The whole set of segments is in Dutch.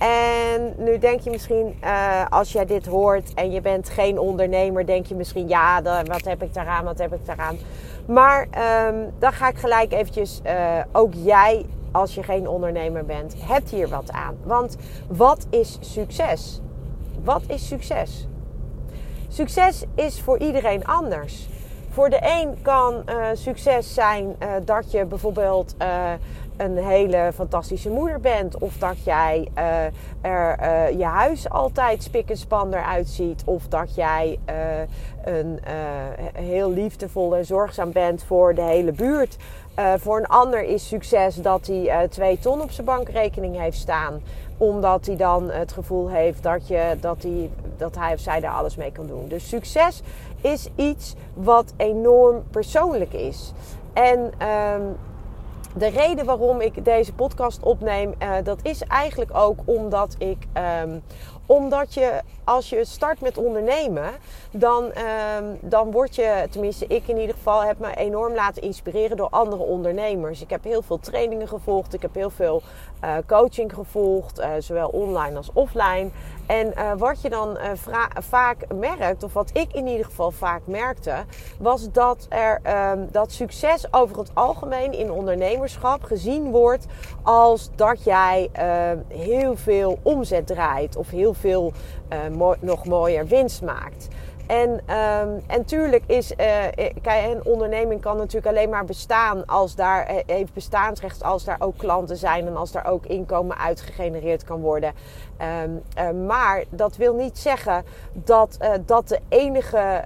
En nu denk je misschien, uh, als jij dit hoort en je bent geen ondernemer, denk je misschien, ja, wat heb ik daaraan, wat heb ik daaraan. Maar um, dan ga ik gelijk eventjes, uh, ook jij, als je geen ondernemer bent, hebt hier wat aan. Want wat is succes? Wat is succes? Succes is voor iedereen anders. Voor de een kan uh, succes zijn dat je bijvoorbeeld een hele fantastische moeder bent. Of dat jij er je huis altijd spik en. Of dat jij een heel liefdevol en zorgzaam bent voor de hele buurt. voor een ander is succes dat hij twee ton op zijn bankrekening heeft staan omdat hij dan het gevoel heeft dat, je, dat, hij, dat hij of zij daar alles mee kan doen. Dus succes is iets wat enorm persoonlijk is. En um, de reden waarom ik deze podcast opneem, uh, dat is eigenlijk ook omdat ik. Um, omdat je als je start met ondernemen, dan, um, dan word je, tenminste ik in ieder geval, heb me enorm laten inspireren door andere ondernemers. Ik heb heel veel trainingen gevolgd, ik heb heel veel uh, coaching gevolgd, uh, zowel online als offline. En uh, wat je dan vaak merkt, of wat ik in ieder geval vaak merkte, was dat er um, dat succes over het algemeen in ondernemerschap gezien wordt als dat jij heel veel omzet draait of heel veel mo nog mooier winst maakt. En, um, en tuurlijk is, uh, kijk, een onderneming kan natuurlijk alleen maar bestaan als daar, heeft bestaansrecht als daar ook klanten zijn en als daar ook inkomen uitgegenereerd kan worden. Uh, maar dat wil niet zeggen dat dat de enige,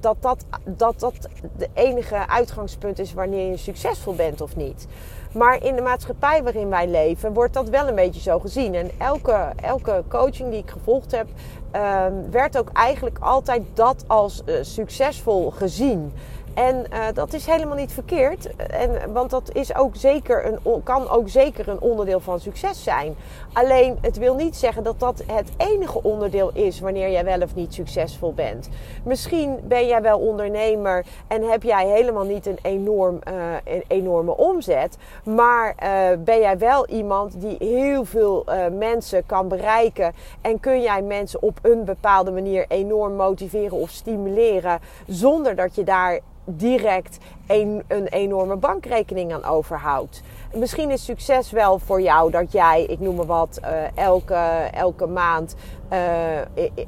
dat, dat, dat, dat de enige uitgangspunt is wanneer je succesvol bent of niet. Maar in de maatschappij waarin wij leven, wordt dat wel een beetje zo gezien. En elke, elke coaching die ik gevolgd heb, um, werd ook eigenlijk altijd dat als uh, succesvol gezien. En uh, dat is helemaal niet verkeerd. En, want dat is ook zeker een, kan ook zeker een onderdeel van succes zijn. Alleen het wil niet zeggen dat dat het enige onderdeel is wanneer jij wel of niet succesvol bent. Misschien ben jij wel ondernemer en heb jij helemaal niet een, enorm, uh, een enorme omzet. Maar uh, ben jij wel iemand die heel veel mensen kan bereiken. En kun jij mensen op een bepaalde manier enorm motiveren of stimuleren. Zonder dat je daar direct een, een enorme bankrekening aan overhoudt. Misschien is succes wel voor jou dat jij, ik noem maar wat, uh, elke, elke maand uh,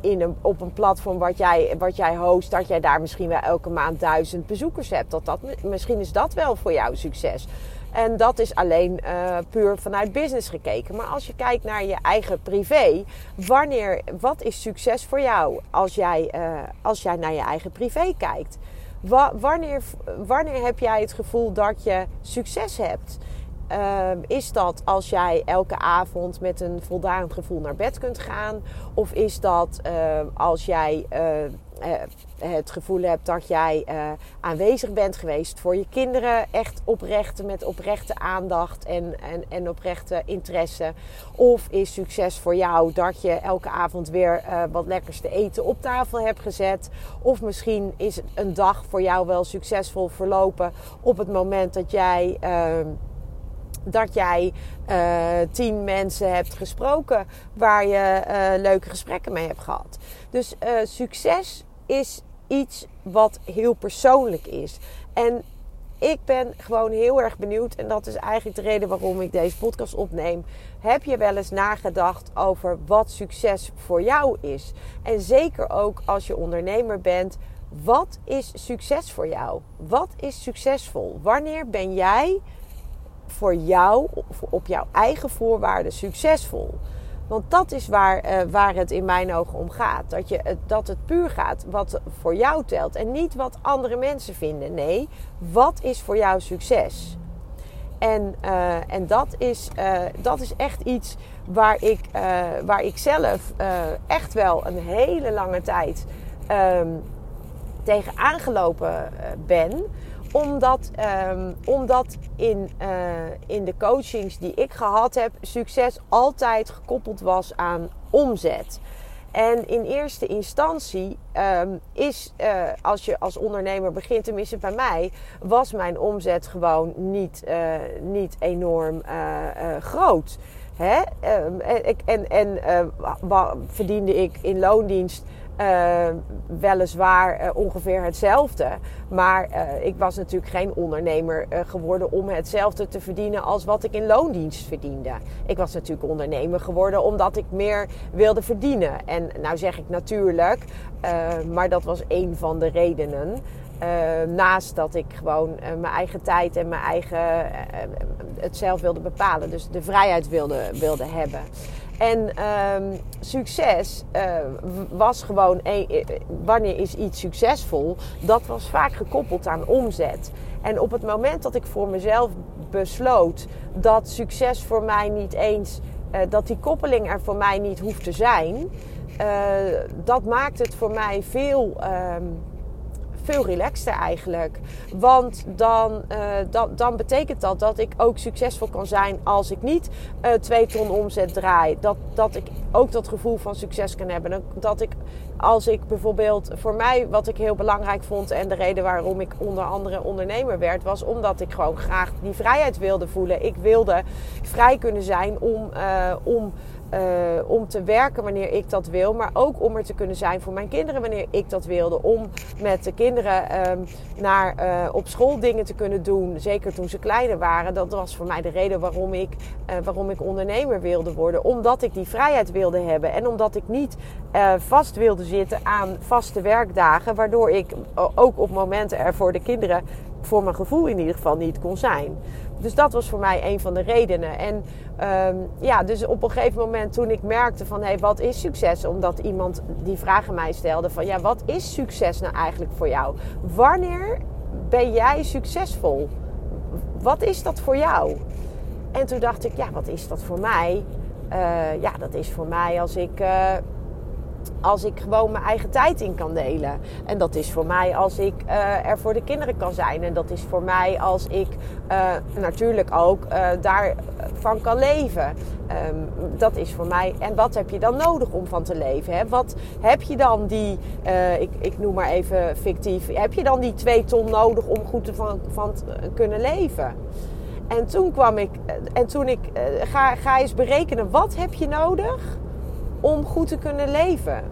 in een, op een platform wat jij, wat jij host, dat jij daar misschien wel elke maand duizend bezoekers hebt. Dat dat, misschien is dat wel voor jou succes. En dat is alleen uh, puur vanuit business gekeken. Maar als je kijkt naar je eigen privé, wanneer, wat is succes voor jou als jij, als jij naar je eigen privé kijkt? Wanneer, wanneer heb jij het gevoel dat je succes hebt? Uh, is dat als jij elke avond met een voldaan gevoel naar bed kunt gaan? Of is dat uh, als jij uh, het gevoel hebt dat jij aanwezig bent geweest voor je kinderen, echt oprecht, met oprechte aandacht en, en, en oprechte interesse? Of is succes voor jou dat je elke avond weer wat lekkers te eten op tafel hebt gezet? Of misschien is een dag voor jou wel succesvol verlopen op het moment dat jij ehm, dat jij uh, tien mensen hebt gesproken waar je uh, leuke gesprekken mee hebt gehad. Dus uh, succes is iets wat heel persoonlijk is. En ik ben gewoon heel erg benieuwd, en dat is eigenlijk de reden waarom ik deze podcast opneem. Heb je wel eens nagedacht over wat succes voor jou is? En zeker ook als je ondernemer bent, wat is succes voor jou? Wat is succesvol? Wanneer ben jij voor jou, op jouw eigen voorwaarden succesvol. Want dat is waar, uh, waar het in mijn ogen om gaat. Dat, je, dat het puur gaat wat voor jou telt. En niet wat andere mensen vinden. Nee, wat is voor jou succes? En, uh, en dat, is, uh, dat is echt iets waar ik, waar ik zelf echt wel een hele lange tijd um, tegen aangelopen ben omdat, um, omdat in, uh, in de coachings die ik gehad heb, succes altijd gekoppeld was aan omzet. En in eerste instantie um, is, uh, als je als ondernemer begint, tenminste bij mij, was mijn omzet gewoon niet, uh, niet enorm groot. Hè? Um, en en, en verdiende ik in loondienst uh, weliswaar uh, ongeveer hetzelfde. Maar uh, ik was natuurlijk geen ondernemer geworden om hetzelfde te verdienen als wat ik in loondienst verdiende. Ik was natuurlijk ondernemer geworden omdat ik meer wilde verdienen. En nou zeg ik natuurlijk, maar dat was een van de redenen. Naast dat ik gewoon mijn eigen tijd en mijn eigen het zelf wilde bepalen. Dus de vrijheid wilde, wilde hebben. En um, succes uh, was gewoon, wanneer is iets succesvol? Dat was vaak gekoppeld aan omzet. En op het moment dat ik voor mezelf besloot dat succes voor mij niet eens, dat die koppeling er voor mij niet hoeft te zijn, dat maakt het voor mij veel. Um, veel relaxter eigenlijk. Want dan, uh, dan, dan, betekent dat dat ik ook succesvol kan zijn als ik niet uh, twee ton omzet draai. Dat, dat ik ook dat gevoel van succes kan hebben. Dat ik als ik bijvoorbeeld, voor mij wat ik heel belangrijk vond en de reden waarom ik onder andere ondernemer werd, was omdat ik gewoon graag die vrijheid wilde voelen. Ik wilde vrij kunnen zijn om, uh, om uh, om te werken wanneer ik dat wil. Maar ook om er te kunnen zijn voor mijn kinderen wanneer ik dat wilde. Om met de kinderen um, naar, uh, op school dingen te kunnen doen. Zeker toen ze kleiner waren. Dat was voor mij de reden waarom ik, uh, waarom ik ondernemer wilde worden. Omdat ik die vrijheid wilde hebben. En omdat ik niet vast wilde zitten aan vaste werkdagen. Waardoor ik ook op momenten er voor de kinderen voor mijn gevoel in ieder geval niet kon zijn. Dus dat was voor mij een van de redenen. En um, ja, dus op een gegeven moment toen ik merkte van... hé, hey, wat is succes? Omdat iemand die vraag aan mij stelde van... ja, wat is succes nou eigenlijk voor jou? Wanneer ben jij succesvol? Wat is dat voor jou? En toen dacht ik, ja, wat is dat voor mij? Uh, ja, dat is voor mij als ik... Uh, als ik gewoon mijn eigen tijd in kan delen. En dat is voor mij als ik uh, er voor de kinderen kan zijn. En dat is voor mij als ik uh, natuurlijk ook uh, daarvan kan leven. Um, dat is voor mij. En wat heb je dan nodig om van te leven? Hè? Wat heb je dan die, ik, ik noem maar even fictief, heb je dan die twee ton nodig om goed van, van te kunnen leven? En toen kwam ik, en toen ik, ga, ga eens berekenen, wat heb je nodig? Om goed te kunnen leven.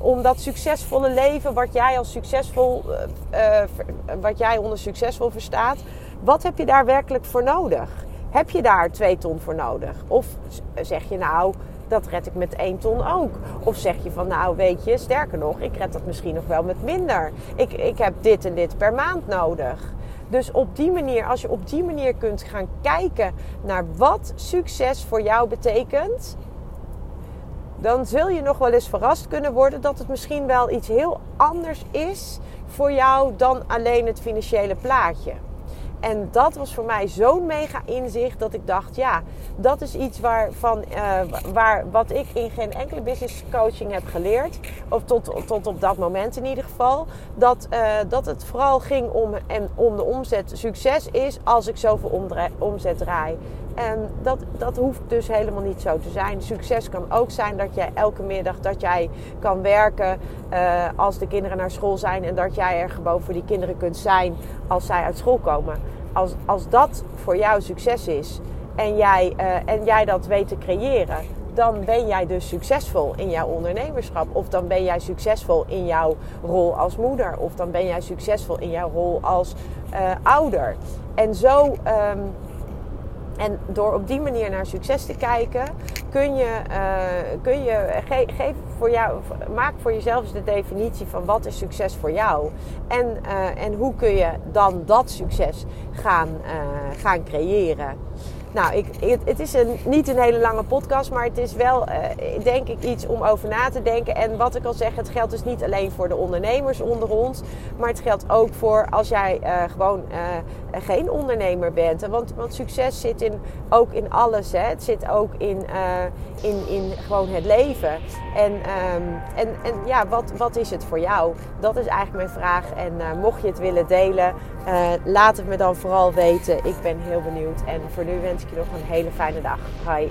Om dat succesvolle leven, wat jij als succesvol, uh, wat jij onder succesvol verstaat, wat heb je daar werkelijk voor nodig? Heb je daar twee ton voor nodig? Of zeg je nou, dat red ik met één ton ook? Of zeg je van nou, weet je, sterker nog, ik red dat misschien nog wel met minder. Ik, ik heb dit en dit per maand nodig. Dus op die manier, als je op die manier kunt gaan kijken naar wat succes voor jou betekent, dan zul je nog wel eens verrast kunnen worden dat het misschien wel iets heel anders is voor jou dan alleen het financiële plaatje. En dat was voor mij zo'n mega inzicht dat ik dacht, ja, dat is iets waarvan, uh, waar, wat ik in geen enkele business coaching heb geleerd. Of tot, tot op dat moment in ieder geval. Dat, uh, dat het vooral ging om, en om de omzet. Succes is als ik zoveel omzet draai. En dat, dat hoeft dus helemaal niet zo te zijn. Succes kan ook zijn dat jij elke middag dat jij kan werken uh, als de kinderen naar school zijn. En dat jij er gewoon voor die kinderen kunt zijn als zij uit school komen. Als, als dat voor jou succes is en jij, uh, en jij dat weet te creëren, dan ben jij dus succesvol in jouw ondernemerschap. Of dan ben jij succesvol in jouw rol als moeder. Of dan ben jij succesvol in jouw rol als uh, ouder. En zo. Um, en door op die manier naar succes te kijken, kun je, uh, kun je ge, geef voor jou, maak voor jezelf de definitie van wat is succes voor jou. En, uh, en hoe kun je dan dat succes gaan, uh, gaan creëren. Nou, ik, het, is een, niet een hele lange podcast, maar het is wel, uh, denk ik, iets om over na te denken. En wat ik al zeg, het geldt dus niet alleen voor de ondernemers onder ons, maar het geldt ook voor als jij uh, gewoon uh, geen ondernemer bent. Want, want succes zit in, ook in alles. Hè? Het zit ook in, in, in gewoon het leven. En, um, en, en ja, wat, wat is het voor jou? Dat is eigenlijk mijn vraag. En mocht je het willen delen, laat het me dan vooral weten. Ik ben heel benieuwd. En voor nu wens ik je nog een hele fijne dag. Hoi.